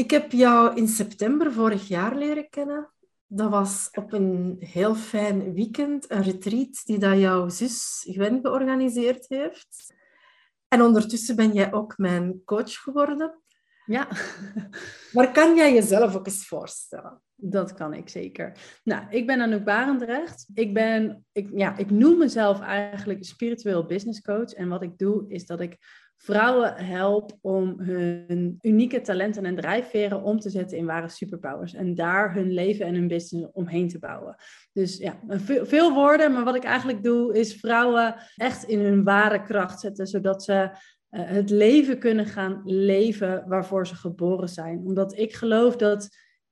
Ik heb jou in september vorig jaar leren kennen. Dat was op een heel fijn weekend, een retreat die dat jouw zus Gwen georganiseerd heeft. En ondertussen ben jij ook mijn coach geworden. Ja. Maar kan jij jezelf ook eens voorstellen? Dat kan ik zeker. Nou, ik ben Anouk Barendrecht. Ik, ben, ik, ja, ik noem mezelf eigenlijk spiritueel business coach. En wat ik doe, is dat ik vrouwen help om hun unieke talenten en drijfveren om te zetten in ware superpowers. En daar hun leven en hun business omheen te bouwen. Dus ja, veel woorden, maar wat ik eigenlijk doe is vrouwen echt in hun ware kracht zetten, zodat ze eh, het leven kunnen gaan leven waarvoor ze geboren zijn. Omdat ik geloof dat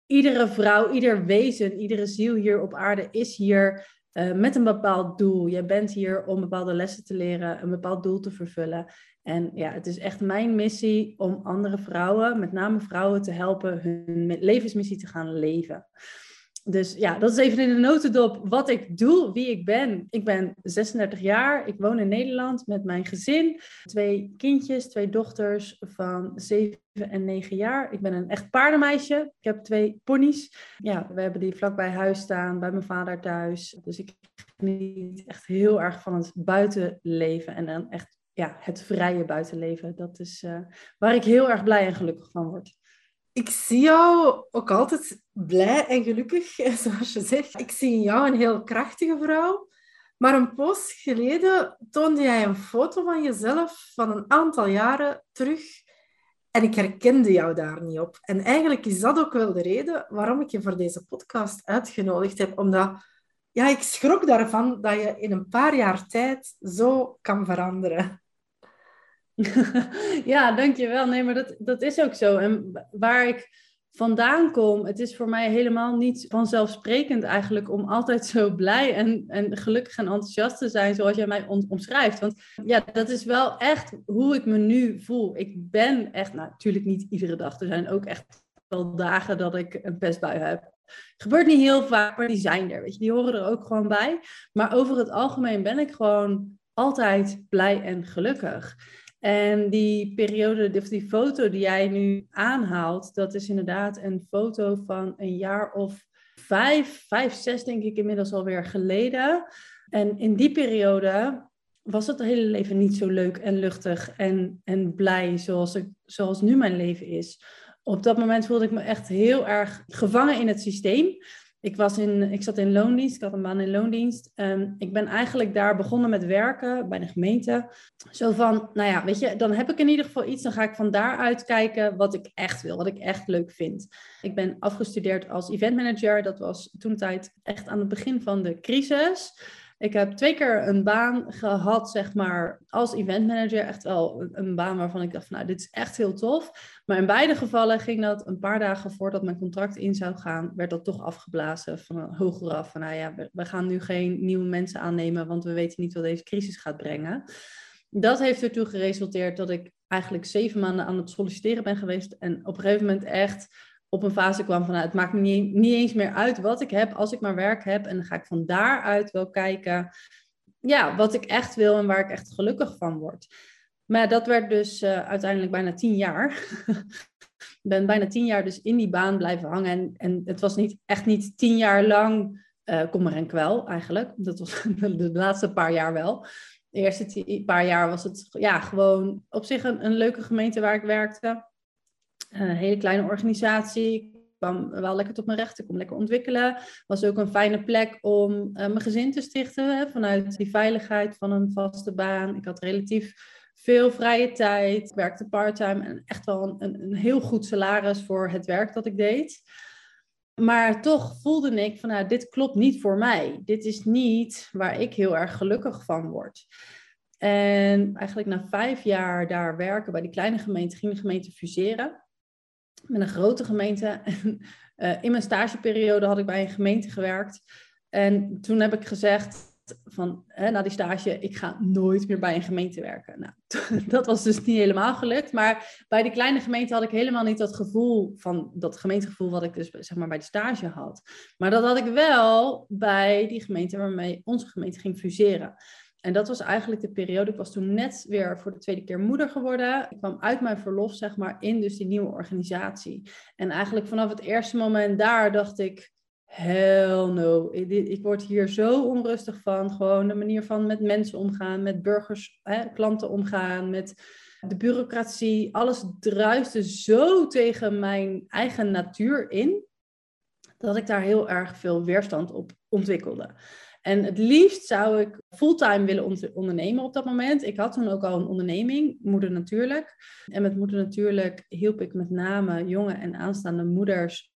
iedere vrouw, ieder wezen, iedere ziel hier op aarde is hier uh, met een bepaald doel. Je bent hier om bepaalde lessen te leren, een bepaald doel te vervullen. En ja, het is echt mijn missie om andere vrouwen, met name vrouwen, te helpen hun levensmissie te gaan leven. Dus ja, dat is even in de notendop wat ik doe, wie ik ben. Ik ben 36 jaar, ik woon in Nederland met mijn gezin. Twee kindjes, twee dochters van 7 en 9 jaar. Ik ben een echt paardenmeisje. Ik heb twee ponies. Ja, we hebben die vlakbij huis staan, bij mijn vader thuis. Dus ik geniet echt heel erg van het buitenleven en dan echt ja, het vrije buitenleven. Dat is uh, waar ik heel erg blij en gelukkig van word. Ik zie jou ook altijd blij en gelukkig, zoals je zegt. Ik zie in jou een heel krachtige vrouw. Maar een post geleden toonde jij een foto van jezelf van een aantal jaren terug. En ik herkende jou daar niet op. En eigenlijk is dat ook wel de reden waarom ik je voor deze podcast uitgenodigd heb. Omdat ja, ik schrok daarvan dat je in een paar jaar tijd zo kan veranderen. ja, dankjewel. Nee, maar dat, dat is ook zo. En waar ik vandaan kom, het is voor mij helemaal niet vanzelfsprekend eigenlijk om altijd zo blij en, en gelukkig en enthousiast te zijn zoals jij mij omschrijft. Want ja, dat is wel echt hoe ik me nu voel. Ik ben echt, nou, natuurlijk niet iedere dag. Er zijn ook echt wel dagen dat ik een pestbui heb. Gebeurt niet heel vaak, maar die zijn er, weet je. Die horen er ook gewoon bij. Maar over het algemeen ben ik gewoon altijd blij en gelukkig. En die periode, of die foto die jij nu aanhaalt, dat is inderdaad een foto van een jaar of vijf, vijf, zes denk ik inmiddels alweer geleden. En in die periode was het hele leven niet zo leuk en luchtig en, en blij zoals, zoals nu mijn leven is. Op dat moment voelde ik me echt heel erg gevangen in het systeem. Ik, was in, ik zat in loondienst, ik had een baan in loondienst. Um, ik ben eigenlijk daar begonnen met werken bij de gemeente. Zo van, nou ja, weet je, dan heb ik in ieder geval iets. Dan ga ik van daaruit kijken wat ik echt wil, wat ik echt leuk vind. Ik ben afgestudeerd als eventmanager. Dat was toen tijd echt aan het begin van de crisis. Ik heb twee keer een baan gehad, zeg maar, als eventmanager. Echt wel een baan waarvan ik dacht, van, nou, dit is echt heel tof. Maar in beide gevallen ging dat een paar dagen voordat mijn contract in zou gaan, werd dat toch afgeblazen van hoger af. Van, nou ja, we, gaan nu geen nieuwe mensen aannemen, want we weten niet wat deze crisis gaat brengen. Dat heeft ertoe geresulteerd dat ik eigenlijk zeven maanden aan het solliciteren ben geweest. En op een gegeven moment echt op een fase kwam van nou, het maakt me niet, niet eens meer uit wat ik heb als ik maar werk heb. En dan ga ik van daaruit wel kijken ja, wat ik echt wil en waar ik echt gelukkig van word. Maar dat werd dus uh, uiteindelijk bijna tien jaar. ik ben bijna tien jaar dus in die baan blijven hangen. En, en het was niet, echt niet tien jaar lang uh, kommer en kwel eigenlijk. Dat was de laatste paar jaar wel. De eerste paar jaar was het ja, gewoon op zich een leuke gemeente waar ik werkte. Een hele kleine organisatie. kwam wel lekker tot mijn recht. Ik kon lekker ontwikkelen. Was ook een fijne plek om uh, mijn gezin te stichten. Vanuit die veiligheid van een vaste baan. Ik had relatief veel vrije tijd. Ik werkte parttime en echt wel een, een heel goed salaris voor het werk dat ik deed. Maar toch voelde ik van, nou, dit klopt niet voor mij. Dit is niet waar ik heel erg gelukkig van word. En eigenlijk na vijf jaar daar werken bij die kleine gemeente, ging de gemeente fuseren met een grote gemeente. uh, in mijn stageperiode had ik bij een gemeente gewerkt. En toen heb ik gezegd van, hè, na die stage, ik ga nooit meer bij een gemeente werken. Nou, dat was dus niet helemaal gelukt. Maar bij die kleine gemeente had ik helemaal niet dat gevoel van dat gemeentegevoel wat ik dus zeg maar bij de stage had. Maar dat had ik wel bij die gemeente waarmee onze gemeente ging fuseren. En dat was eigenlijk de periode. Ik was toen net weer voor de tweede keer moeder geworden. Ik kwam uit mijn verlof, zeg maar, in dus die nieuwe organisatie. En eigenlijk vanaf het eerste moment daar dacht ik, hell no. Ik, word hier zo onrustig van. Gewoon de manier van met mensen omgaan, met burgers, hè, klanten omgaan, met de bureaucratie. Alles druiste zo tegen mijn eigen natuur in, dat ik daar heel erg veel weerstand op ontwikkelde. En het liefst zou ik fulltime willen ondernemen op dat moment. Ik had toen ook al een onderneming, Moeder Natuurlijk. En met Moeder Natuurlijk hielp ik met name jonge en aanstaande moeders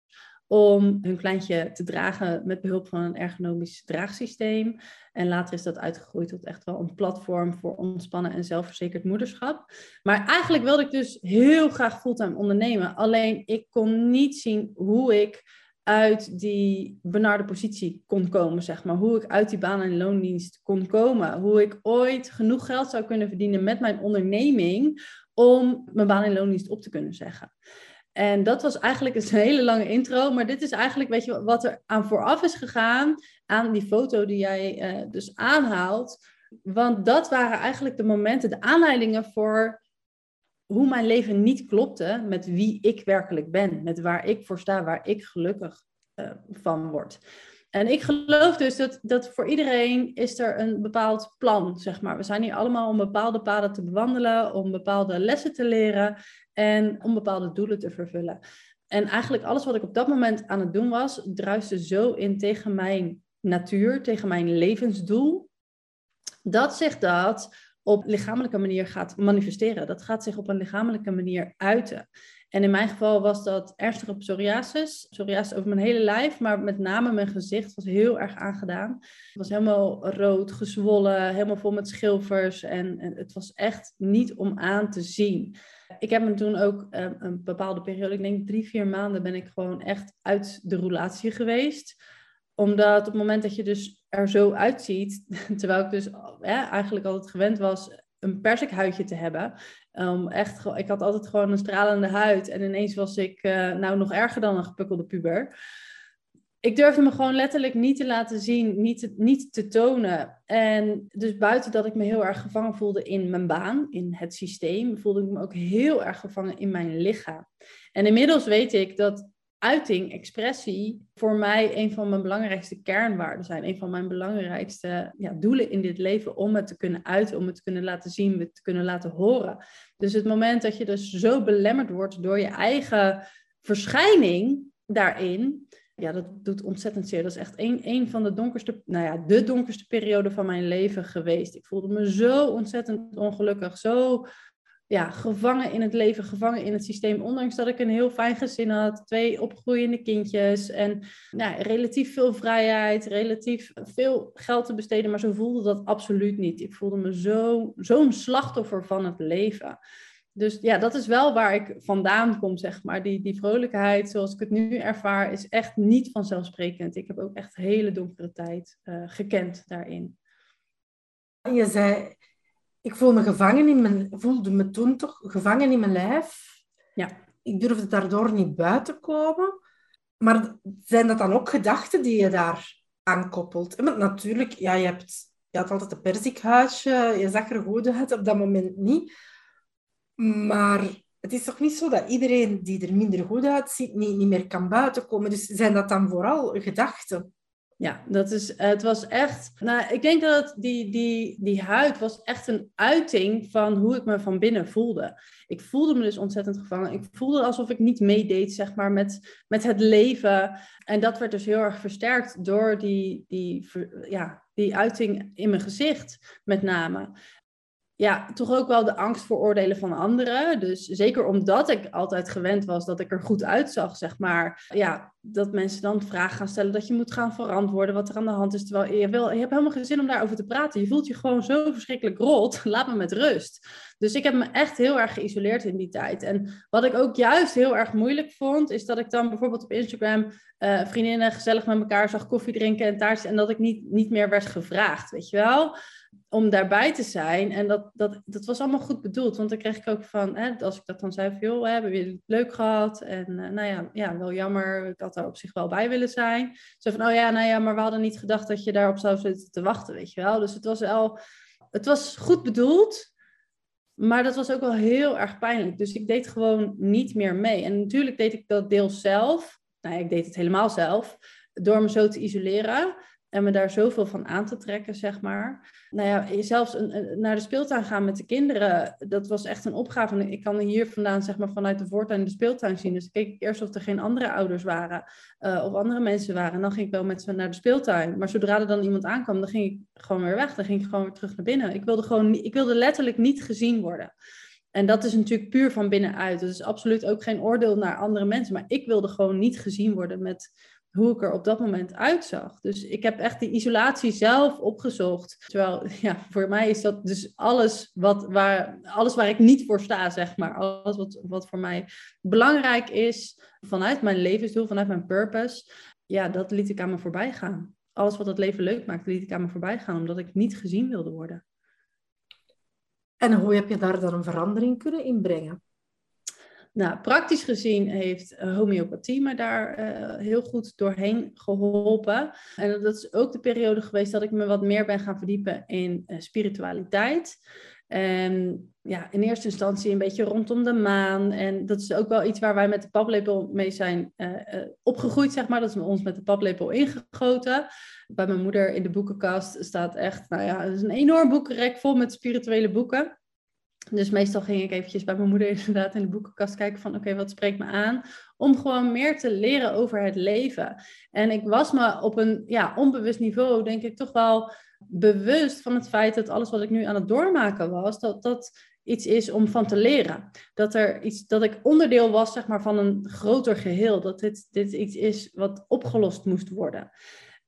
om hun kleintje te dragen met behulp van een ergonomisch draagsysteem. En later is dat uitgegroeid tot echt wel een platform voor ontspannen en zelfverzekerd moederschap. Maar eigenlijk wilde ik dus heel graag fulltime ondernemen. Alleen ik kon niet zien hoe ik uit die benarde positie kon komen, zeg maar. Hoe ik uit die baan- en loondienst kon komen. Hoe ik ooit genoeg geld zou kunnen verdienen met mijn onderneming om mijn baan- en loondienst op te kunnen zeggen. En dat was eigenlijk een hele lange intro, maar dit is eigenlijk, weet je, wat er aan vooraf is gegaan aan die foto die jij uh, dus aanhaalt. Want dat waren eigenlijk de momenten, de aanleidingen voor hoe mijn leven niet klopte met wie ik werkelijk ben, met waar ik voor sta, waar ik gelukkig uh, van word. En ik geloof dus dat, dat voor iedereen is er een bepaald plan, zeg maar. We zijn hier allemaal om bepaalde paden te bewandelen, om bepaalde lessen te leren en om bepaalde doelen te vervullen. En eigenlijk alles wat ik op dat moment aan het doen was, druiste zo in tegen mijn natuur, tegen mijn levensdoel, dat zich dat op lichamelijke manier gaat manifesteren. Dat gaat zich op een lichamelijke manier uiten. En in mijn geval was dat ernstige psoriasis. Psoriasis over mijn hele lijf, maar met name mijn gezicht was heel erg aangedaan. Het was helemaal rood, gezwollen, helemaal vol met schilfers. En, het was echt niet om aan te zien. Ik heb me toen ook uh, een bepaalde periode, ik denk drie, vier maanden, ben ik gewoon echt uit de roulatie geweest omdat op het moment dat je dus er zo uitziet, terwijl ik dus eigenlijk altijd gewend was een persikhuidje te hebben. Um, echt, ik had altijd gewoon een stralende huid en ineens was ik uh, nou nog erger dan een gepukkelde puber. Ik durfde me gewoon letterlijk niet te laten zien, niet niet te tonen. En dus buiten dat ik me heel erg gevangen voelde in mijn baan, in het systeem, voelde ik me ook heel erg gevangen in mijn lichaam. En inmiddels weet ik dat uiting, expressie, voor mij een van mijn belangrijkste kernwaarden zijn. Een van mijn belangrijkste ja, doelen in dit leven om het te kunnen uiten, om het te kunnen laten zien, het te kunnen laten horen. Dus het moment dat je dus zo belemmerd wordt door je eigen verschijning daarin, ja, dat doet ontzettend zeer. Dat is echt een, een van de donkerste, nou ja, de donkerste periode van mijn leven geweest. Ik voelde me zo ontzettend ongelukkig, zo ja, gevangen in het leven, gevangen in het systeem. Ondanks dat ik een heel fijn gezin had, twee opgroeiende kindjes en nou, relatief veel vrijheid, relatief veel geld te besteden. Maar zo voelde dat absoluut niet. Ik voelde me zo, zo'n slachtoffer van het leven. Dus ja, dat is wel waar ik vandaan kom, zeg maar. Die, die vrolijkheid, zoals ik het nu ervaar, is echt niet vanzelfsprekend. Ik heb ook echt hele donkere tijd uh, gekend daarin. Je zei, ik voel me gevangen in mijn, voelde me toen toch gevangen in mijn lijf. Ja. Ik durfde daardoor niet buiten komen. Maar zijn dat dan ook gedachten die je daar aankoppelt? Want natuurlijk, ja, je, hebt, je had altijd een perzikhuisje, je zag er goed uit, op dat moment niet. Maar het is toch niet zo dat iedereen die er minder goed uitziet, niet, niet meer kan buiten komen. Dus zijn dat dan vooral gedachten? Ja, dat is, het was echt. Nou, ik denk dat die, die, die huid was echt een uiting van hoe ik me van binnen voelde. Ik voelde me dus ontzettend gevangen. Ik voelde alsof ik niet meedeed, zeg maar, met, met het leven. En dat werd dus heel erg versterkt door die, die, ja, die uiting in mijn gezicht, met name ja, toch ook wel de angst voor oordelen van anderen. Dus zeker omdat ik altijd gewend was dat ik er goed uitzag, zeg maar. Ja, dat mensen dan vragen gaan stellen dat je moet gaan verantwoorden wat er aan de hand is. Terwijl je, wil, je hebt helemaal geen zin om daarover te praten. Je voelt je gewoon zo verschrikkelijk rot. Laat me met rust. Dus ik heb me echt heel erg geïsoleerd in die tijd. En wat ik ook juist heel erg moeilijk vond, is dat ik dan bijvoorbeeld op Instagram uh, vriendinnen gezellig met elkaar zag koffie drinken en taartjes. En dat ik niet, niet meer werd gevraagd, weet je wel om daarbij te zijn. En dat, dat, dat was allemaal goed bedoeld. Want dan kreeg ik ook van, hè, als ik dat dan zei van, joh, hebben we het leuk gehad? En uh, nou ja, ja, wel jammer. Ik had daar op zich wel bij willen zijn. Zo van, oh ja, nou ja, maar we hadden niet gedacht dat je daarop zou zitten te wachten, weet je wel. Dus het was wel, het was goed bedoeld. Maar dat was ook wel heel erg pijnlijk. Dus ik deed gewoon niet meer mee. En natuurlijk deed ik dat deels zelf. Nou, ik deed het helemaal zelf. Door me zo te isoleren. En me daar zoveel van aan te trekken, zeg maar. Nou ja, zelfs naar de speeltuin gaan met de kinderen, dat was echt een opgave. Ik kan hier vandaan, zeg maar, vanuit de voortuin de speeltuin zien. Dus keek ik eerst of er geen andere ouders waren uh, of andere mensen waren. En dan ging ik wel met ze naar de speeltuin. Maar zodra er dan iemand aankwam, dan ging ik gewoon weer weg. Dan ging ik gewoon weer terug naar binnen. Ik wilde gewoon, ik wilde letterlijk niet gezien worden. En dat is natuurlijk puur van binnenuit. Dat is absoluut ook geen oordeel naar andere mensen. Maar ik wilde gewoon niet gezien worden met hoe ik er op dat moment uitzag. Dus ik heb echt die isolatie zelf opgezocht. Terwijl, ja, voor mij is dat dus alles, wat, waar, alles waar ik niet voor sta, zeg maar. Alles wat, wat voor mij belangrijk is vanuit mijn levensdoel, vanuit mijn purpose. Ja, dat liet ik aan me voorbij gaan. Alles wat het leven leuk maakt, liet ik aan me voorbij gaan, omdat ik niet gezien wilde worden. En hoe heb je daar dan een verandering kunnen inbrengen? Nou, praktisch gezien heeft uh, homeopathie me daar uh, heel goed doorheen geholpen. En dat is ook de periode geweest dat ik me wat meer ben gaan verdiepen in uh, spiritualiteit. En ja, in eerste instantie een beetje rondom de maan. En dat is ook wel iets waar wij met de paplepel mee zijn opgegroeid, zeg maar. Dat is ons met de paplepel ingegoten. Bij mijn moeder in de boekenkast staat echt, nou ja, het is een enorm boekenrek vol met spirituele boeken. Dus meestal ging ik eventjes bij mijn moeder inderdaad in de boekenkast kijken van oké, wat spreekt me aan? Om gewoon meer te leren over het leven. En ik was me op een ja, onbewust niveau denk ik toch wel bewust van het feit dat alles wat ik nu aan het doormaken was, dat dat iets is om van te leren. Dat, er iets, dat ik onderdeel was zeg maar, van een groter geheel. Dat dit, dit iets is wat opgelost moest worden.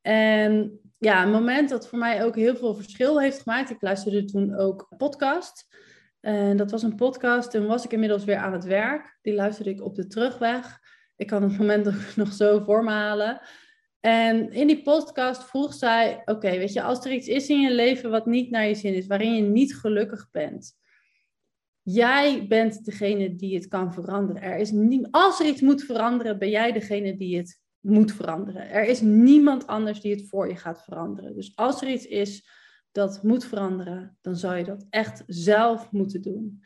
En ja, een moment dat voor mij ook heel veel verschil heeft gemaakt. Ik luisterde toen ook podcast. En dat was een podcast. Toen was ik inmiddels weer aan het werk. Die luisterde ik op de terugweg. Ik kan het moment nog zo voor me halen. En in die podcast vroeg zij: Oké, weet je, als er iets is in je leven wat niet naar je zin is, waarin je niet gelukkig bent, jij bent degene die het kan veranderen. Er is als er iets moet veranderen, ben jij degene die het moet veranderen. Er is niemand anders die het voor je gaat veranderen. Dus als er iets is dat moet veranderen, dan zou je dat echt zelf moeten doen.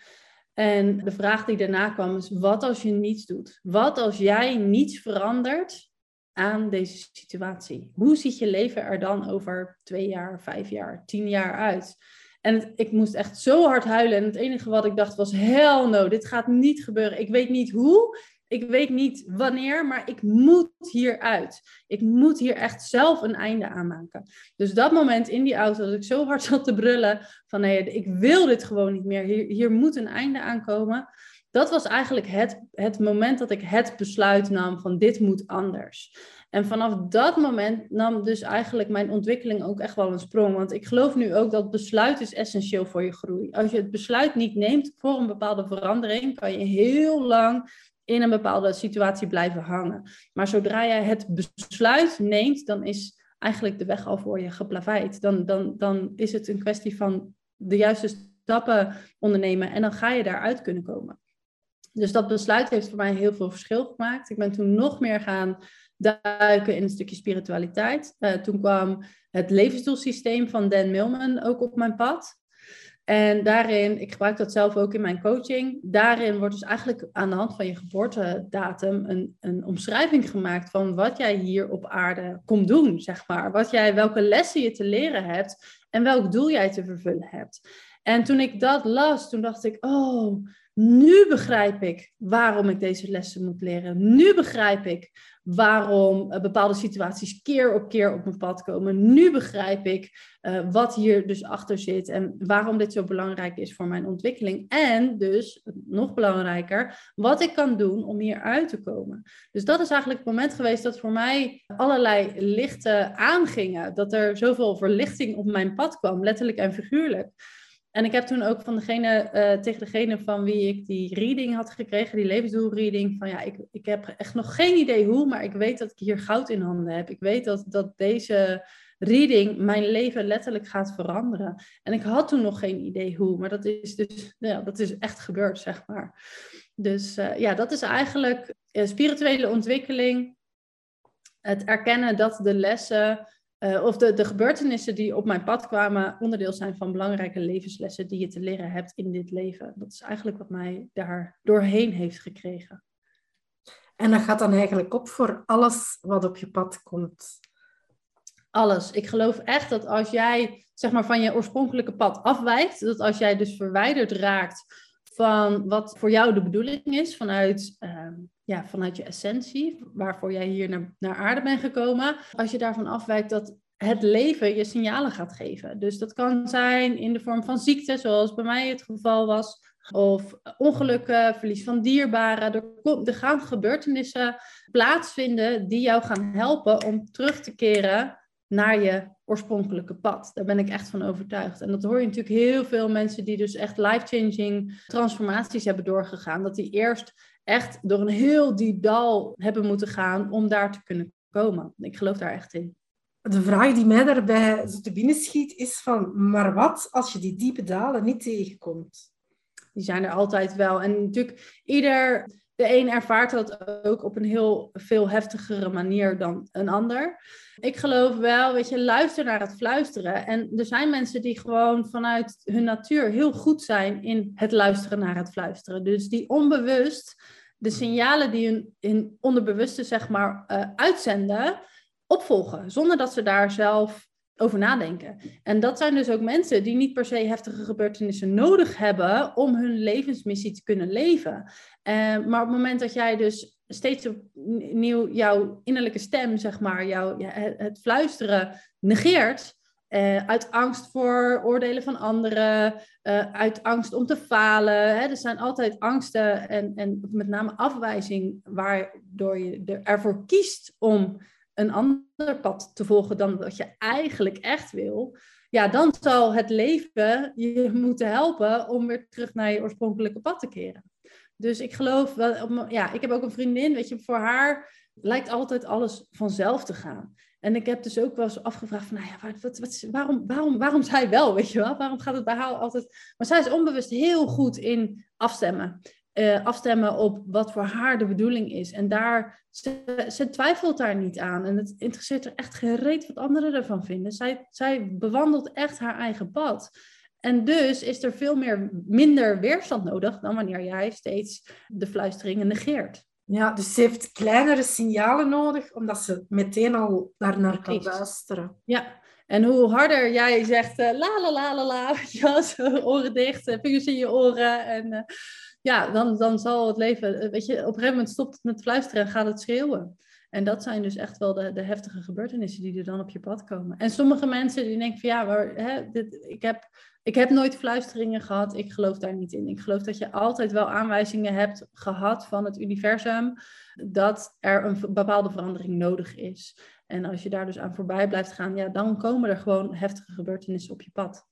En de vraag die daarna kwam is: wat als je niets doet? Wat als jij niets verandert aan deze situatie? Hoe ziet je leven er dan over twee jaar, vijf jaar, tien jaar uit? En ik moest echt zo hard huilen. En het enige wat ik dacht was: hell no, dit gaat niet gebeuren. Ik weet niet hoe. Ik weet niet wanneer, maar ik moet hieruit. Ik moet hier echt zelf een einde aan maken. Dus dat moment in die auto, dat ik zo hard zat te brullen van nee, ik wil dit gewoon niet meer. Hier, hier moet een einde aankomen. Dat was eigenlijk het, het moment dat ik het besluit nam van dit moet anders. En vanaf dat moment nam dus eigenlijk mijn ontwikkeling ook echt wel een sprong. Want ik geloof nu ook dat besluit is essentieel voor je groei. Als je het besluit niet neemt voor een bepaalde verandering, kan je heel lang in een bepaalde situatie blijven hangen. Maar zodra jij het besluit neemt, dan is eigenlijk de weg al voor je geplaveid. Dan, dan, dan is het een kwestie van de juiste stappen ondernemen en dan ga je daaruit kunnen komen. Dus dat besluit heeft voor mij heel veel verschil gemaakt. Ik ben toen nog meer gaan duiken in een stukje spiritualiteit. Uh, toen kwam het levensdoelsysteem van Dan Millman ook op mijn pad. En daarin, ik gebruik dat zelf ook in mijn coaching, daarin wordt dus eigenlijk aan de hand van je geboortedatum een, een omschrijving gemaakt van wat jij hier op aarde komt doen, zeg maar. Wat jij, welke lessen je te leren hebt en welk doel jij te vervullen hebt. En toen ik dat las, toen dacht ik, oh, nu begrijp ik waarom ik deze lessen moet leren. Nu begrijp ik waarom uh, bepaalde situaties keer op keer op mijn pad komen. Nu begrijp ik uh, wat hier dus achter zit en waarom dit zo belangrijk is voor mijn ontwikkeling. En dus, nog belangrijker, wat ik kan doen om hier uit te komen. Dus dat is eigenlijk het moment geweest dat voor mij allerlei lichten aangingen. Dat er zoveel verlichting op mijn pad kwam, letterlijk en figuurlijk. En ik heb toen ook van degene, uh, tegen degene van wie ik die reading had gekregen, die levensdoelreading, van ja, ik, ik heb echt nog geen idee hoe, maar ik weet dat ik hier goud in handen heb. Ik weet dat, dat deze reading mijn leven letterlijk gaat veranderen. En ik had toen nog geen idee hoe, maar dat is dus ja, dat is echt gebeurd, zeg maar. Dus uh, ja, dat is eigenlijk uh, spirituele ontwikkeling. Het erkennen dat de lessen uh, of de, de gebeurtenissen die op mijn pad kwamen onderdeel zijn van belangrijke levenslessen die je te leren hebt in dit leven. Dat is eigenlijk wat mij daar doorheen heeft gekregen. En dat gaat dan eigenlijk op voor alles wat op je pad komt. Alles. Ik geloof echt dat als jij zeg maar, van je oorspronkelijke pad afwijkt, dat als jij dus verwijderd raakt van wat voor jou de bedoeling is vanuit uh, ja, vanuit je essentie, waarvoor jij hier naar, naar aarde bent gekomen. Als je daarvan afwijkt dat het leven je signalen gaat geven. Dus dat kan zijn in de vorm van ziekte, zoals bij mij het geval was. Of ongelukken, verlies van dierbaren. Er, er gaan gebeurtenissen plaatsvinden die jou gaan helpen om terug te keren naar je oorspronkelijke pad. Daar ben ik echt van overtuigd. En dat hoor je natuurlijk heel veel mensen die dus echt life-changing transformaties hebben doorgegaan. Dat die eerst echt door een heel diep dal hebben moeten gaan om daar te kunnen komen. Ik geloof daar echt in. De vraag die mij daarbij te binnen schiet is van, maar wat als je die diepe dalen niet tegenkomt? Die zijn er altijd wel. En natuurlijk, ieder, de een ervaart dat ook op een heel veel heftigere manier dan een ander. Ik geloof wel, weet je, luister naar het fluisteren. En er zijn mensen die gewoon vanuit hun natuur heel goed zijn in het luisteren naar het fluisteren. Dus die onbewust de signalen die hun, in onderbewuste zeg maar, uh, uitzenden, opvolgen, zonder dat ze daar zelf over nadenken. En dat zijn dus ook mensen die niet per se heftige gebeurtenissen nodig hebben om hun levensmissie te kunnen leven. Uh, maar op het moment dat jij dus steeds opnieuw jouw innerlijke stem, zeg maar, jouw, het fluisteren negeert, uh, uit angst voor oordelen van anderen, uh, uit angst om te falen. Hè? Er zijn altijd angsten en, en met name afwijzing, waardoor je ervoor kiest om een ander pad te volgen dan wat je eigenlijk echt wil. Ja, dan zal het leven je moeten helpen om weer terug naar je oorspronkelijke pad te keren. Dus ik geloof wel, ja, ik heb ook een vriendin, weet je, voor haar lijkt altijd alles vanzelf te gaan. En ik heb dus ook wel eens afgevraagd van, nou ja, waarom, waarom, waarom zij wel, weet je wel? Waarom gaat het bij haar altijd... Maar zij is onbewust heel goed in afstemmen. Uh, afstemmen op wat voor haar de bedoeling is. En daar, ze, ze, twijfelt daar niet aan. En het interesseert er echt gereed wat anderen ervan vinden. Zij, zij bewandelt echt haar eigen pad. En dus is er veel meer, minder weerstand nodig dan wanneer jij steeds de fluisteringen negeert. Ja, dus ze heeft kleinere signalen nodig, omdat ze meteen al daarnaar kan luisteren. Ja, en hoe harder jij zegt uh, la la la la la, ja, zo, oren dicht, uh, vingers in je oren. En uh, ja, dan, dan zal het leven, weet je, op een gegeven moment stopt het met fluisteren en gaat het schreeuwen. En dat zijn dus echt wel de, de heftige gebeurtenissen die er dan op je pad komen. En sommige mensen die denken van ja, maar hè, dit, ik heb ik heb nooit fluisteringen gehad. Ik geloof daar niet in. Ik geloof dat je altijd wel aanwijzingen hebt gehad van het universum dat er een bepaalde verandering nodig is. En als je daar dus aan voorbij blijft gaan, ja, dan komen er gewoon heftige gebeurtenissen op je pad.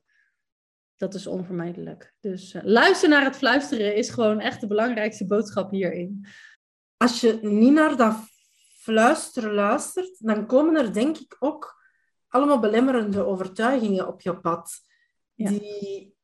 Dat is onvermijdelijk. Dus uh, luister naar het fluisteren is gewoon echt de belangrijkste boodschap hierin. Als je niet naar dat fluisteren luistert, dan komen er denk ik ook allemaal belemmerende overtuigingen op je pad die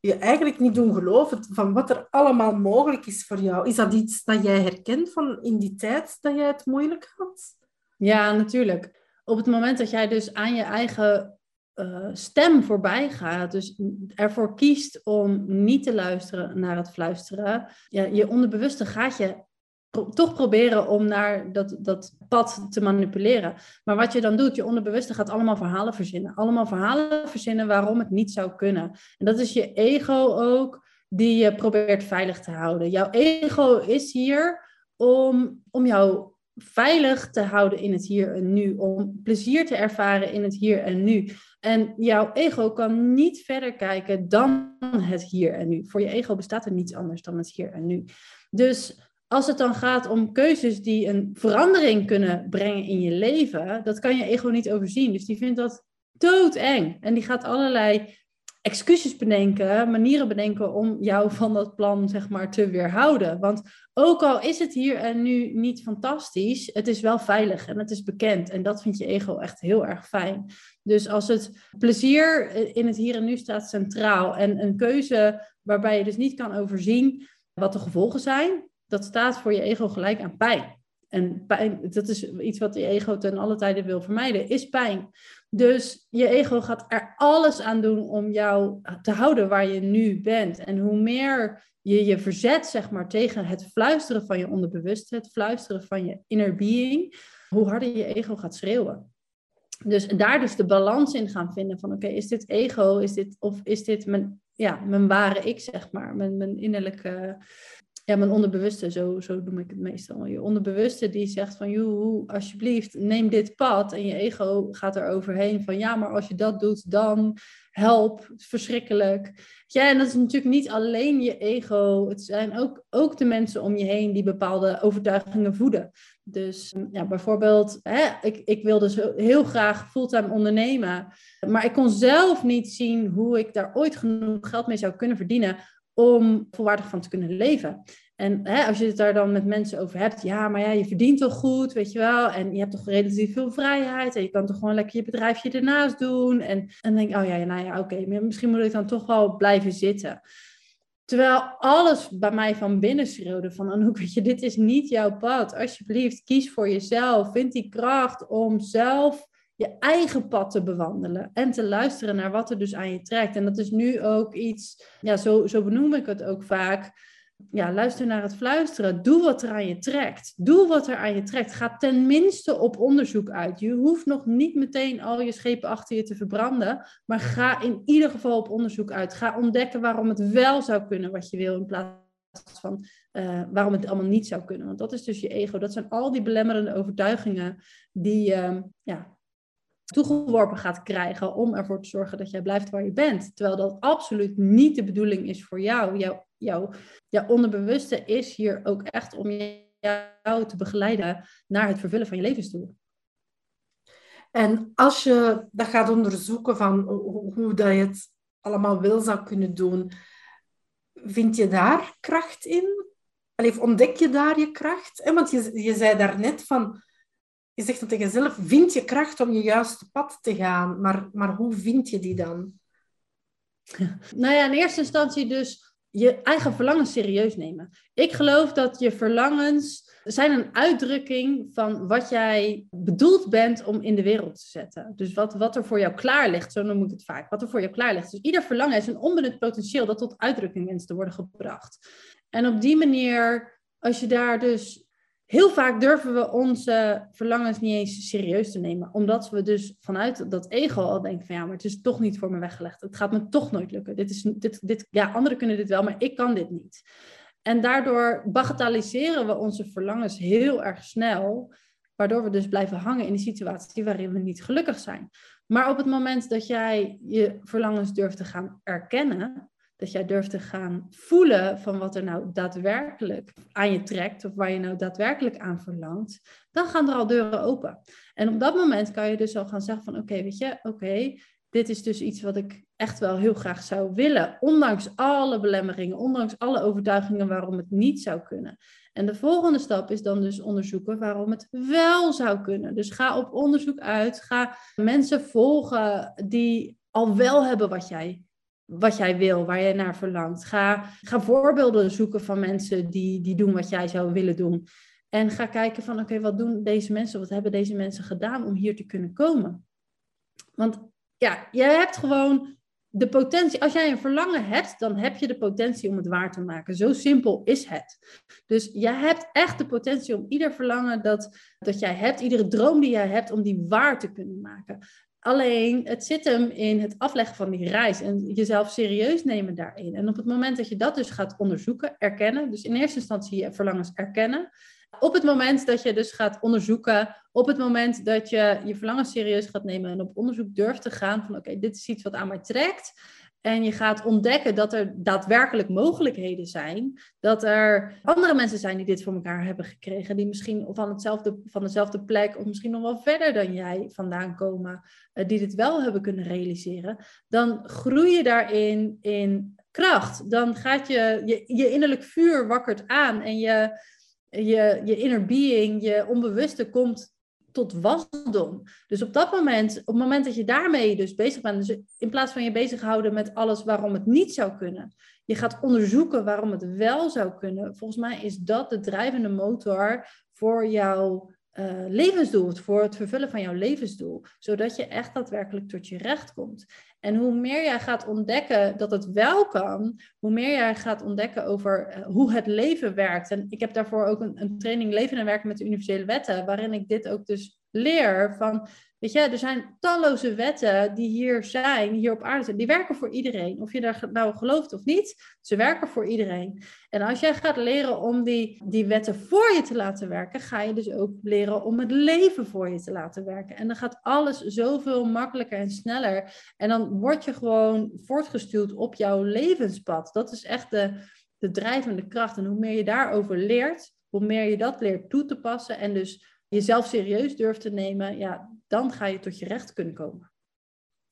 je eigenlijk niet doen geloven van wat er allemaal mogelijk is voor jou. Is dat iets dat jij herkent van in die tijd dat jij het moeilijk had? Ja, natuurlijk. Op het moment dat jij dus aan je eigen uh, stem voorbij gaat, dus ervoor kiest om niet te luisteren naar het fluisteren, ja, je onderbewuste gaat je toch proberen om naar dat, dat pad te manipuleren. Maar wat je dan doet, je onderbewuste gaat allemaal verhalen verzinnen. Allemaal verhalen verzinnen waarom het niet zou kunnen. En dat is je ego ook, die je probeert veilig te houden. Jouw ego is hier om, om jou veilig te houden in het hier en nu, om plezier te ervaren in het hier en nu. En jouw ego kan niet verder kijken dan het hier en nu. Voor je ego bestaat er niets anders dan het hier en nu. Dus als het dan gaat om keuzes die een verandering kunnen brengen in je leven, dat kan je ego niet overzien. Dus die vindt dat doodeng. En die gaat allerlei excuses bedenken, manieren bedenken om jou van dat plan zeg maar te weerhouden. Want ook al is het hier en nu niet fantastisch, het is wel veilig en het is bekend. En dat vindt je ego echt heel erg fijn. Dus als het plezier in het hier en nu staat centraal en een keuze waarbij je dus niet kan overzien wat de gevolgen zijn, dat staat voor je ego gelijk aan pijn. En pijn, dat is iets wat je ego ten alle tijden wil vermijden, is pijn. Dus je ego gaat er alles aan doen om jou te houden waar je nu bent. En hoe meer je je verzet, zeg maar, tegen het fluisteren van je onderbewuste, het fluisteren van je inner being, hoe harder je ego gaat schreeuwen. Dus daar dus de balans in gaan vinden van, oké, is dit ego, is dit, of is dit mijn, ja, mijn ware ik, zeg maar, mijn, mijn innerlijke ja, mijn onderbewuste, zo, zo noem ik het meestal. Je onderbewuste die zegt van, joh, alsjeblieft, neem dit pad. En je ego gaat er overheen van, ja, maar als je dat doet, dan help, verschrikkelijk. Ja, en dat is natuurlijk niet alleen je ego. Het zijn ook, ook de mensen om je heen die bepaalde overtuigingen voeden. Dus ja, bijvoorbeeld, hè, ik, ik wilde zo heel graag fulltime ondernemen. Maar ik kon zelf niet zien hoe ik daar ooit genoeg geld mee zou kunnen verdienen om volwaardig van te kunnen leven. En hè, als je het daar dan met mensen over hebt, ja, maar ja, je verdient toch goed, weet je wel, en je hebt toch relatief veel vrijheid en je kan toch gewoon lekker je bedrijfje ernaast doen. En, dan denk ik, oh ja, nou ja, oké, misschien moet ik dan toch wel blijven zitten. Terwijl alles bij mij van binnen schreeuwde van Anouk, weet je, dit is niet jouw pad. Alsjeblieft, kies voor jezelf. Vind die kracht om zelf je eigen pad te bewandelen en te luisteren naar wat er dus aan je trekt. En dat is nu ook iets, ja, zo, zo benoem ik het ook vaak. Ja, luister naar het fluisteren. Doe wat er aan je trekt. Doe wat er aan je trekt. Ga tenminste op onderzoek uit. Je hoeft nog niet meteen al je schepen achter je te verbranden. Maar ga in ieder geval op onderzoek uit. Ga ontdekken waarom het wel zou kunnen wat je wil. In plaats van uh, waarom het allemaal niet zou kunnen. Want dat is dus je ego. Dat zijn al die belemmerende overtuigingen die, uh, ja, toegeworpen gaat krijgen om ervoor te zorgen dat jij blijft waar je bent. Terwijl dat absoluut niet de bedoeling is voor jou. Jouw, jouw, onderbewuste is hier ook echt om jou te begeleiden naar het vervullen van je levensdoel. En als je dat gaat onderzoeken van hoe, dat je het allemaal wel zou kunnen doen, vind je daar kracht in? Allee, ontdek je daar je kracht? En want je, je zei daarnet van je zegt dan tegen jezelf, vind je kracht om je juiste pad te gaan, maar, maar hoe vind je die dan? Nou ja, in eerste instantie dus je eigen verlangens serieus nemen. Ik geloof dat je verlangens zijn een uitdrukking van wat jij bedoeld bent om in de wereld te zetten. Dus wat, wat er voor jou klaar ligt, zo noem ik het vaak. Wat er voor jou klaar ligt. Dus ieder verlangen is een onbenut potentieel dat tot uitdrukking wenst te worden gebracht. En op die manier, als je daar dus heel vaak durven we onze verlangens niet eens serieus te nemen. Omdat we dus vanuit dat ego al denken van ja, maar het is toch niet voor me weggelegd. Het gaat me toch nooit lukken. Dit is, dit, dit, ja, anderen kunnen dit wel, maar ik kan dit niet. En daardoor bagatelliseren we onze verlangens heel erg snel. Waardoor we dus blijven hangen in die situatie waarin we niet gelukkig zijn. Maar op het moment dat jij je verlangens durft te gaan erkennen, dat jij durft te gaan voelen van wat er nou daadwerkelijk aan je trekt of waar je nou daadwerkelijk aan verlangt, dan gaan er al deuren open. En op dat moment kan je dus al gaan zeggen van oké, weet je, oké, dit is dus iets wat ik echt wel heel graag zou willen, ondanks alle belemmeringen, ondanks alle overtuigingen waarom het niet zou kunnen. En de volgende stap is dan dus onderzoeken waarom het wel zou kunnen. Dus ga op onderzoek uit, ga mensen volgen die al wel hebben wat jij wat jij wil, waar je naar verlangt. Ga, ga voorbeelden zoeken van mensen die, die doen wat jij zou willen doen. En ga kijken van, oké, wat doen deze mensen, wat hebben deze mensen gedaan om hier te kunnen komen? Want ja, je hebt gewoon de potentie. Als jij een verlangen hebt, dan heb je de potentie om het waar te maken. Zo simpel is het. Dus je hebt echt de potentie om ieder verlangen dat, dat jij hebt, iedere droom die jij hebt, om die waar te kunnen maken. Alleen het zit hem in het afleggen van die reis en jezelf serieus nemen daarin. En op het moment dat je dat dus gaat onderzoeken, erkennen, dus in eerste instantie je verlangens erkennen. Op het moment dat je dus gaat onderzoeken, op het moment dat je je verlangens serieus gaat nemen en op onderzoek durft te gaan van oké, dit is iets wat aan mij trekt, en je gaat ontdekken dat er daadwerkelijk mogelijkheden zijn. Dat er andere mensen zijn die dit voor elkaar hebben gekregen. Die misschien van, hetzelfde, van dezelfde plek of misschien nog wel verder dan jij vandaan komen. Eh, die dit wel hebben kunnen realiseren. Dan groei je daarin in kracht. Dan gaat je, je, innerlijk vuur wakkert aan. En je, je, je inner being, je onbewuste komt tot wasdom. Dus op dat moment, op het moment dat je daarmee dus bezig bent, dus in plaats van je bezighouden met alles waarom het niet zou kunnen, je gaat onderzoeken waarom het wel zou kunnen. Volgens mij is dat de drijvende motor voor jouw uh, levensdoel, voor het vervullen van jouw levensdoel, zodat je echt daadwerkelijk tot je recht komt. En hoe meer jij gaat ontdekken dat het wel kan, hoe meer jij gaat ontdekken over eh, hoe het leven werkt. En ik heb daarvoor ook een, een training Leven en Werken met de Universele Wetten, waarin ik dit ook dus leer van Weet je, er zijn talloze wetten die hier zijn, hier op aarde zijn. Die werken voor iedereen. Of je daar nou gelooft of niet, ze werken voor iedereen. En als jij gaat leren om die, die wetten voor je te laten werken, ga je dus ook leren om het leven voor je te laten werken. En dan gaat alles zoveel makkelijker en sneller. En dan word je gewoon voortgestuurd op jouw levenspad. Dat is echt de, de drijvende kracht. En hoe meer je daarover leert, hoe meer je dat leert toe te passen en dus jezelf serieus durft te nemen, ja, dan ga je tot je recht kunnen komen.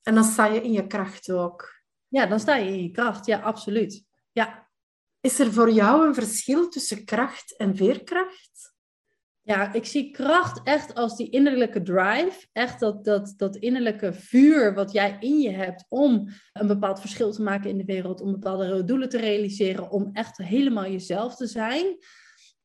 En dan sta je in je kracht ook. Ja, dan sta je in je kracht. Ja, absoluut. Ja. Is er voor jou een verschil tussen kracht en veerkracht? Ja, ik zie kracht echt als die innerlijke drive. Echt dat, dat, dat innerlijke vuur wat jij in je hebt om een bepaald verschil te maken in de wereld, om bepaalde doelen te realiseren, om echt helemaal jezelf te zijn.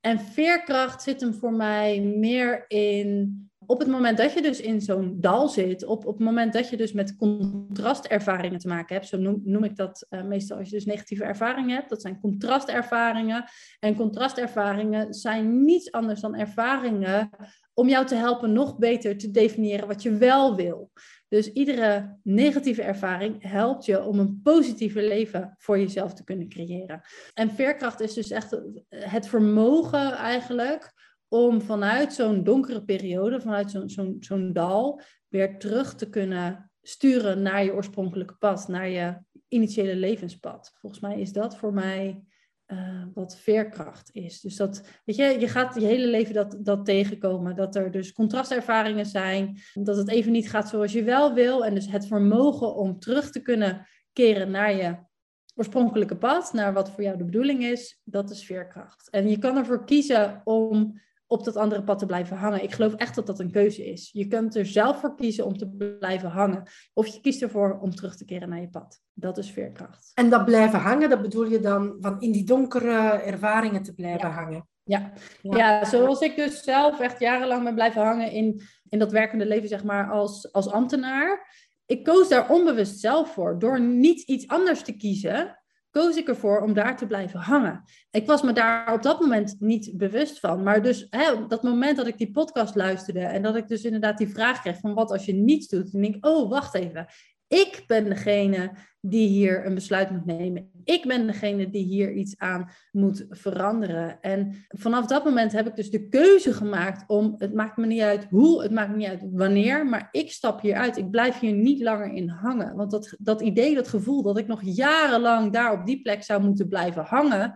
En veerkracht zit hem voor mij meer in op het moment dat je dus in zo'n dal zit, op, op het moment dat je dus met contrastervaringen te maken hebt, zo noem, ik dat uh, meestal als je dus negatieve ervaringen hebt, dat zijn contrastervaringen. En contrastervaringen zijn niets anders dan ervaringen om jou te helpen nog beter te definiëren wat je wel wil. Dus iedere negatieve ervaring helpt je om een positiever leven voor jezelf te kunnen creëren. En veerkracht is dus echt het vermogen eigenlijk om vanuit zo'n donkere periode, vanuit zo'n zo'n zo'n dal, weer terug te kunnen sturen naar je oorspronkelijke pad, naar je initiële levenspad. Volgens mij is dat voor mij uh, wat veerkracht is. Dus dat, weet je, je gaat je hele leven dat, dat tegenkomen. Dat er dus contrastervaringen zijn. Dat het even niet gaat zoals je wel wil. En dus het vermogen om terug te kunnen keren naar je oorspronkelijke pad, naar wat voor jou de bedoeling is, dat is veerkracht. En je kan ervoor kiezen om op dat andere pad te blijven hangen. Ik geloof echt dat dat een keuze is. Je kunt er zelf voor kiezen om te blijven hangen. Of je kiest ervoor om terug te keren naar je pad. Dat is veerkracht. En dat blijven hangen, dat bedoel je dan van in die donkere ervaringen te blijven hangen? Ja. ja. Ja. zoals ik dus zelf echt jarenlang ben blijven hangen in, in dat werkende leven, zeg maar, als, als ambtenaar. Ik koos daar onbewust zelf voor. Door niet iets anders te kiezen, koos ik ervoor om daar te blijven hangen. Ik was me daar op dat moment niet bewust van. Maar dus hè, dat moment dat ik die podcast luisterde en dat ik dus inderdaad die vraag kreeg van wat als je niets doet, dan denk ik, oh wacht even, ik ben degene die hier een besluit moet nemen. Ik ben degene die hier iets aan moet veranderen. En vanaf dat moment heb ik dus de keuze gemaakt om, het maakt me niet uit hoe, het maakt me niet uit wanneer, maar ik stap hieruit. Ik blijf hier niet langer in hangen. Want dat, dat idee, dat gevoel dat ik nog jarenlang daar op die plek zou moeten blijven hangen,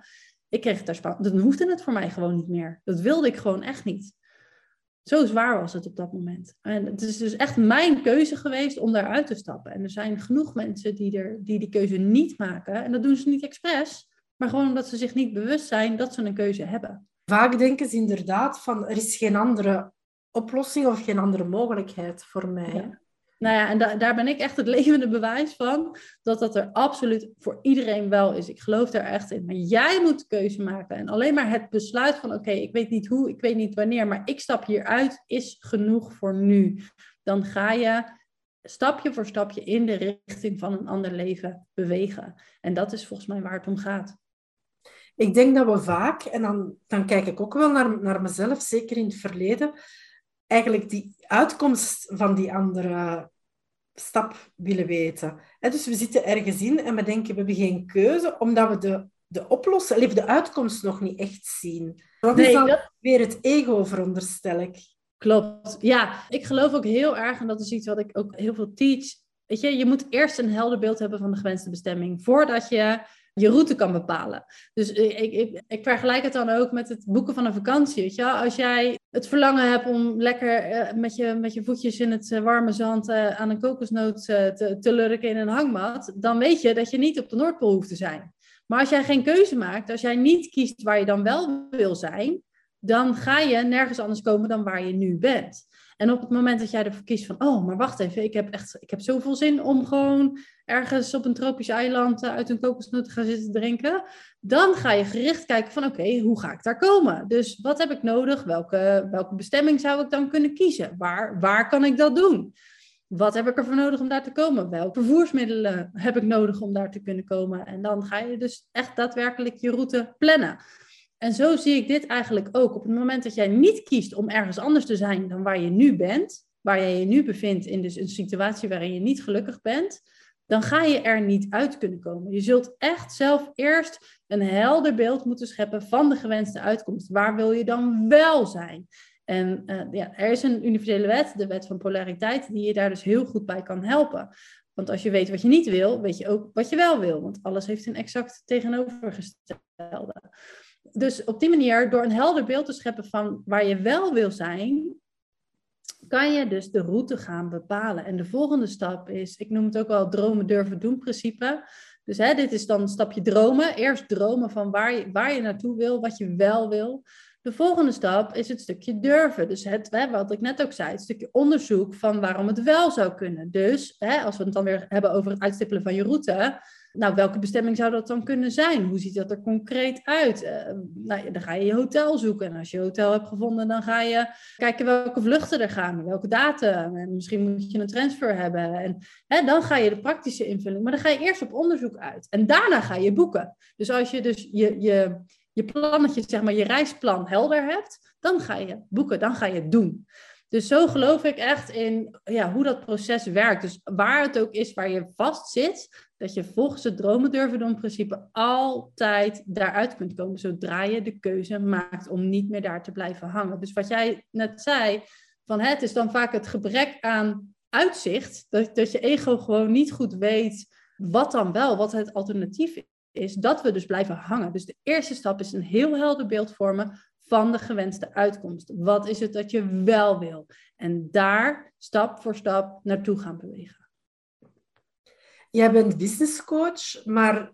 ik kreeg het daar spannend. Dan hoefde het voor mij gewoon niet meer. Dat wilde ik gewoon echt niet. Zo zwaar was het op dat moment. En het is dus echt mijn keuze geweest om daaruit te stappen. En er zijn genoeg mensen die, er, die die keuze niet maken. En dat doen ze niet expres, maar gewoon omdat ze zich niet bewust zijn dat ze een keuze hebben. Vaak denken ze inderdaad van er is geen andere oplossing of geen andere mogelijkheid voor mij. Nou ja, en daar ben ik echt het levende bewijs van dat dat er absoluut voor iedereen wel is. Ik geloof daar echt in. Maar jij moet de keuze maken. En alleen maar het besluit van: oké, ik weet niet hoe, ik weet niet wanneer, maar ik stap hieruit is genoeg voor nu. Dan ga je stapje voor stapje in de richting van een ander leven bewegen. En dat is volgens mij waar het om gaat. Ik denk dat we vaak, en dan, dan kijk ik ook wel naar, naar mezelf, zeker in het verleden, eigenlijk die uitkomst van die andere stap willen weten. dus we zitten ergens in en we denken, we hebben geen keuze, omdat we de, de oplossing, de uitkomst nog niet echt zien. Dat is dan weer het ego, veronderstel ik. Klopt. Ja, ik geloof ook heel erg, en dat is iets wat ik ook heel veel teach. Weet je, je moet eerst een helder beeld hebben van de gewenste bestemming, voordat je je route kan bepalen. Dus ik, ik, ik, vergelijk het dan ook met het boeken van een vakantie. Weet je? Als jij het verlangen hebt om lekker eh, met, je, met je voetjes in het eh, warme zand uh, aan een kokosnoot te, te lurken in een hangmat, dan weet je dat je niet op de Noordpool hoeft te zijn. Maar als jij geen keuze maakt, als jij niet kiest waar je dan wel wil zijn, dan ga je nergens anders komen dan waar je nu bent. En op het moment dat jij ervoor kiest van, oh, maar wacht even, ik heb echt, ik heb zoveel zin om gewoon ergens op een tropisch eiland eh, uit een kokosnoot te gaan zitten drinken, dan ga je gericht kijken van, oké, hoe ga ik daar komen? Dus wat heb ik nodig? Welke, welke bestemming zou ik dan kunnen kiezen? Waar, waar kan ik dat doen? Wat heb ik ervoor nodig om daar te komen? Welke vervoersmiddelen heb ik nodig om daar te kunnen komen? En dan ga je dus echt daadwerkelijk je route plannen. En zo zie ik dit eigenlijk ook. Op het moment dat jij niet kiest om ergens anders te zijn dan waar je nu bent, waar je je nu bevindt in dus een situatie waarin je niet gelukkig bent, dan ga je er niet uit kunnen komen. Je zult echt zelf eerst een helder beeld moeten scheppen van de gewenste uitkomst. Waar wil je dan wel zijn? En uh, ja, er is een universele wet, de wet van polariteit, die je daar dus heel goed bij kan helpen. Want als je weet wat je niet wil, weet je ook wat je wel wil. Want alles heeft een exact tegenovergestelde dus op die manier, door een helder beeld te scheppen van waar je wel wil zijn, kan je dus de route gaan bepalen. En de volgende stap is, ik noem het ook wel dromen durven doen principe. Dus hè, dit is dan een stapje dromen. Eerst dromen van waar je, waar je naartoe wil, wat je wel wil. De volgende stap is het stukje durven. Dus het, hè, wat ik net ook zei, het stukje onderzoek van waarom het wel zou kunnen. Dus hè, als we het dan weer hebben over het uitstippelen van je route, nou, welke bestemming zou dat dan kunnen zijn? Hoe ziet dat er concreet uit? Uh, nou, dan ga je je hotel zoeken. En als je je hotel hebt gevonden, dan ga je kijken welke vluchten er gaan, welke datum. En misschien moet je een transfer hebben. En hè, dan ga je de praktische invulling. Maar dan ga je eerst op onderzoek uit. En daarna ga je boeken. Dus als je dus je, je, je plannetje, zeg maar, je reisplan helder hebt, dan ga je boeken, dan ga je het doen. Dus zo geloof ik echt in ja, hoe dat proces werkt. Dus waar het ook is waar je vast zit, dat je volgens het dromen durven principe altijd daaruit kunt komen. Zodra je de keuze maakt om niet meer daar te blijven hangen. Dus wat jij net zei, van het is dan vaak het gebrek aan uitzicht. Dat, dat je ego gewoon niet goed weet wat dan wel, wat het alternatief is. Dat we dus blijven hangen. Dus de eerste stap is een heel helder beeld vormen van de gewenste uitkomst. Wat is het dat je wel wil? En daar stap voor stap naartoe gaan bewegen. Jij bent business coach, maar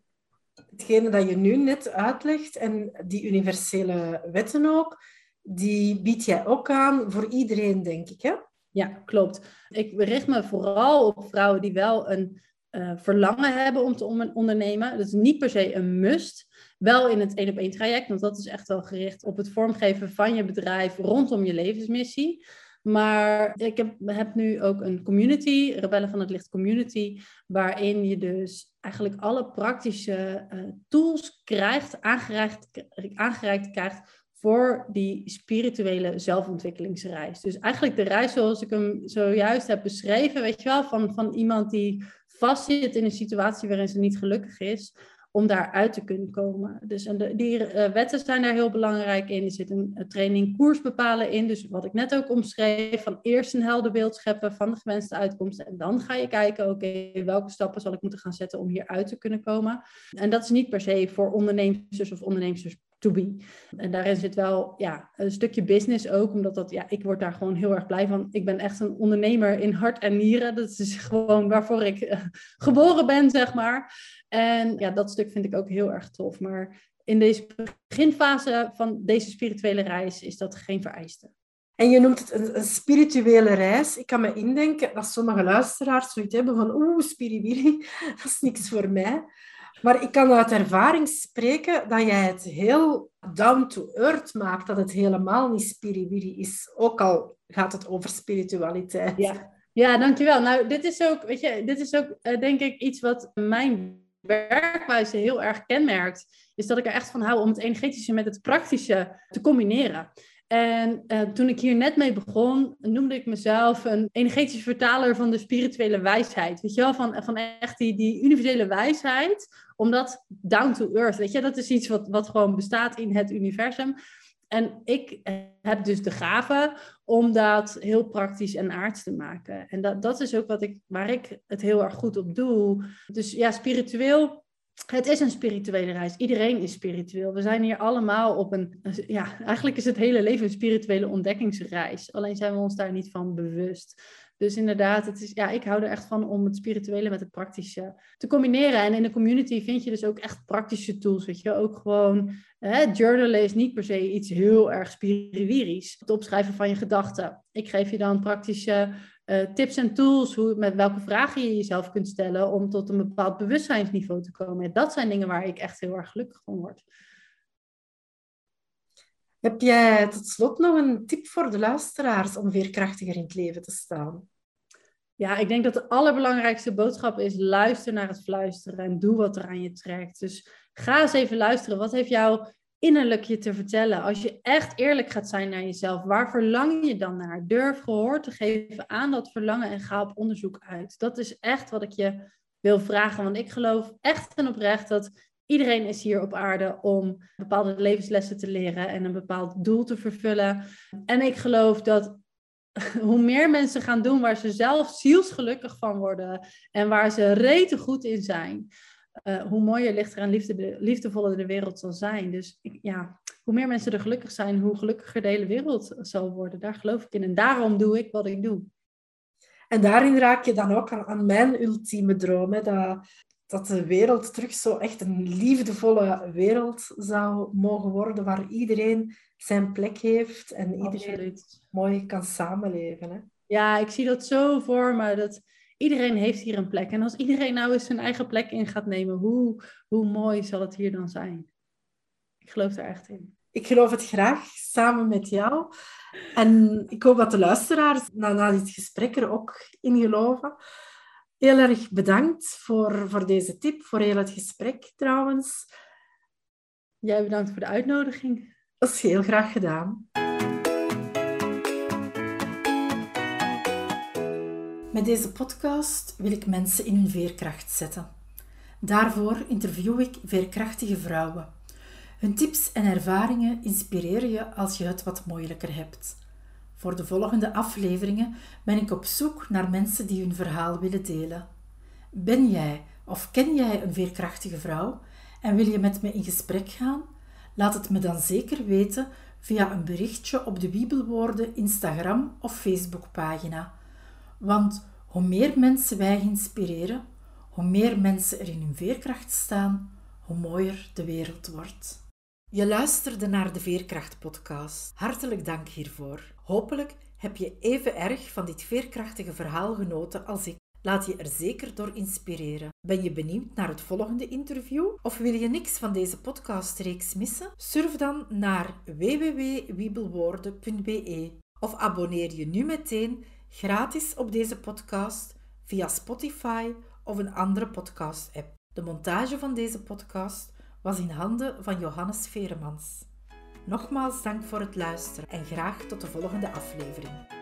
hetgene dat je nu net uitlegt en die universele wetten ook, die bied jij ook aan voor iedereen, denk ik, hè? Ja, klopt. Ik richt me vooral op vrouwen die wel een uh, verlangen hebben om te ondernemen. Dat is niet per se een must. Wel in het één op één traject, want dat is echt wel gericht op het vormgeven van je bedrijf rondom je levensmissie. Maar ik heb, heb nu ook een community, Rebellen van het Licht Community, waarin je dus eigenlijk alle praktische uh, tools krijgt, aangereikt, aangereikt krijgt voor die spirituele zelfontwikkelingsreis. Dus eigenlijk de reis zoals ik hem zojuist heb beschreven, weet je wel, van, van iemand die vastzit in een situatie waarin ze niet gelukkig is, om daaruit te kunnen komen. Dus en de, die uh, wetten zijn daar heel belangrijk in. Er zit een, training koers bepalen in. Dus wat ik net ook omschreef, van eerst een helder beeld scheppen van de gewenste uitkomsten. En dan ga je kijken, oké, welke stappen zal ik moeten gaan zetten om hieruit te kunnen komen. En dat is niet per se voor ondernemers of ondernemers to be. En daarin zit wel ja, een stukje business ook, omdat dat, ja, ik word daar gewoon heel erg blij van. Ik ben echt een ondernemer in hart en nieren. Dat is gewoon waarvoor ik uh, geboren ben, zeg maar. En ja, dat stuk vind ik ook heel erg tof. Maar in deze beginfase van deze spirituele reis is dat geen vereiste. En je noemt het een, spirituele reis. Ik kan me indenken dat sommige luisteraars zoiets hebben van oeh, spiriwiri, dat is niks voor mij. Maar ik kan uit ervaring spreken dat jij het heel down to earth maakt, dat het helemaal niet spiriwiri is. Ook al gaat het over spiritualiteit. Ja, Ja, dankjewel. Nou, dit is ook, weet je, dit is ook uh, denk ik iets wat mijn werkwijze heel erg kenmerkt. Is dat ik er echt van hou om het energetische met het praktische te combineren. En uh, toen ik hier net mee begon, noemde ik mezelf een energetische vertaler van de spirituele wijsheid. Weet je wel, van, van echt die, die universele wijsheid, omdat down to earth, weet je, dat is iets wat, wat gewoon bestaat in het universum. En ik heb dus de gave om dat heel praktisch en aards te maken. En dat, dat is ook wat ik, waar ik het heel erg goed op doe. Dus ja, spiritueel het is een spirituele reis. Iedereen is spiritueel. We zijn hier allemaal op een. Ja, eigenlijk is het hele leven een spirituele ontdekkingsreis. Alleen zijn we ons daar niet van bewust. Dus inderdaad, het is, ja, ik hou er echt van om het spirituele met het praktische te combineren. En in de community vind je dus ook echt praktische tools. Weet je, ook gewoon hè, journalen is niet per se iets heel erg spiritueels. Het opschrijven van je gedachten. Ik geef je dan praktische uh, tips en tools, hoe, met welke vragen je jezelf kunt stellen om tot een bepaald bewustzijnsniveau te komen. Dat zijn dingen waar ik echt heel erg gelukkig van word. Heb jij tot slot nog een tip voor de luisteraars om veerkrachtiger in het leven te staan? Ja, ik denk dat de allerbelangrijkste boodschap is: luister naar het fluisteren en doe wat er aan je trekt. Dus ga eens even luisteren. Wat heeft jou innerlijk je te vertellen. Als je echt eerlijk gaat zijn naar jezelf, waar verlang je dan naar? Durf gehoor te geven aan dat verlangen en ga op onderzoek uit. Dat is echt wat ik je wil vragen, want ik geloof echt en oprecht dat iedereen is hier op aarde om bepaalde levenslessen te leren en een bepaald doel te vervullen. En ik geloof dat hoe meer mensen gaan doen waar ze zelf zielsgelukkig van worden en waar ze rete goed in zijn, uh, hoe mooier, lichter en liefde, liefdevoller de wereld zal zijn. Dus ja, hoe meer mensen er gelukkig zijn, hoe gelukkiger de hele wereld zal worden. Daar geloof ik in. En daarom doe ik wat ik doe. En daarin raak je dan ook aan, mijn ultieme droom. Hè, dat, dat de wereld terug zo echt een liefdevolle wereld zou mogen worden, waar iedereen zijn plek heeft en iedereen mooi kan samenleven. Hè? Ja, ik zie dat zo voor me. Dat, iedereen heeft hier een plek. En als iedereen nou eens zijn eigen plek in gaat nemen, hoe, hoe mooi zal het hier dan zijn? Ik geloof er echt in. Ik geloof het graag, samen met jou. En ik hoop dat de luisteraars na, na dit gesprek er ook in geloven. Heel erg bedankt voor, voor deze tip, voor heel het gesprek trouwens. Jij bedankt voor de uitnodiging. Dat is heel graag gedaan. Met deze podcast wil ik mensen in hun veerkracht zetten. Daarvoor interview ik veerkrachtige vrouwen. Hun tips en ervaringen inspireren je als je het wat moeilijker hebt. Voor de volgende afleveringen ben ik op zoek naar mensen die hun verhaal willen delen. Ben jij of ken jij een veerkrachtige vrouw en wil je met me in gesprek gaan? Laat het me dan zeker weten via een berichtje op de Wiebelwoorden Instagram of Facebookpagina. Want hoe meer mensen wij inspireren, hoe meer mensen er in hun veerkracht staan, hoe mooier de wereld wordt. Je luisterde naar de Veerkracht-podcast. Hartelijk dank hiervoor. Hopelijk heb je even erg van dit veerkrachtige verhaal genoten als ik. Laat je er zeker door inspireren. Ben je benieuwd naar het volgende interview? Of wil je niks van deze podcastreeks missen? Surf dan naar www.wiebelwoorden.be of abonneer je nu meteen gratis op deze podcast via Spotify of een andere podcast-app. De montage van deze podcast was in handen van Johannes Veremans. Nogmaals dank voor het luisteren en graag tot de volgende aflevering.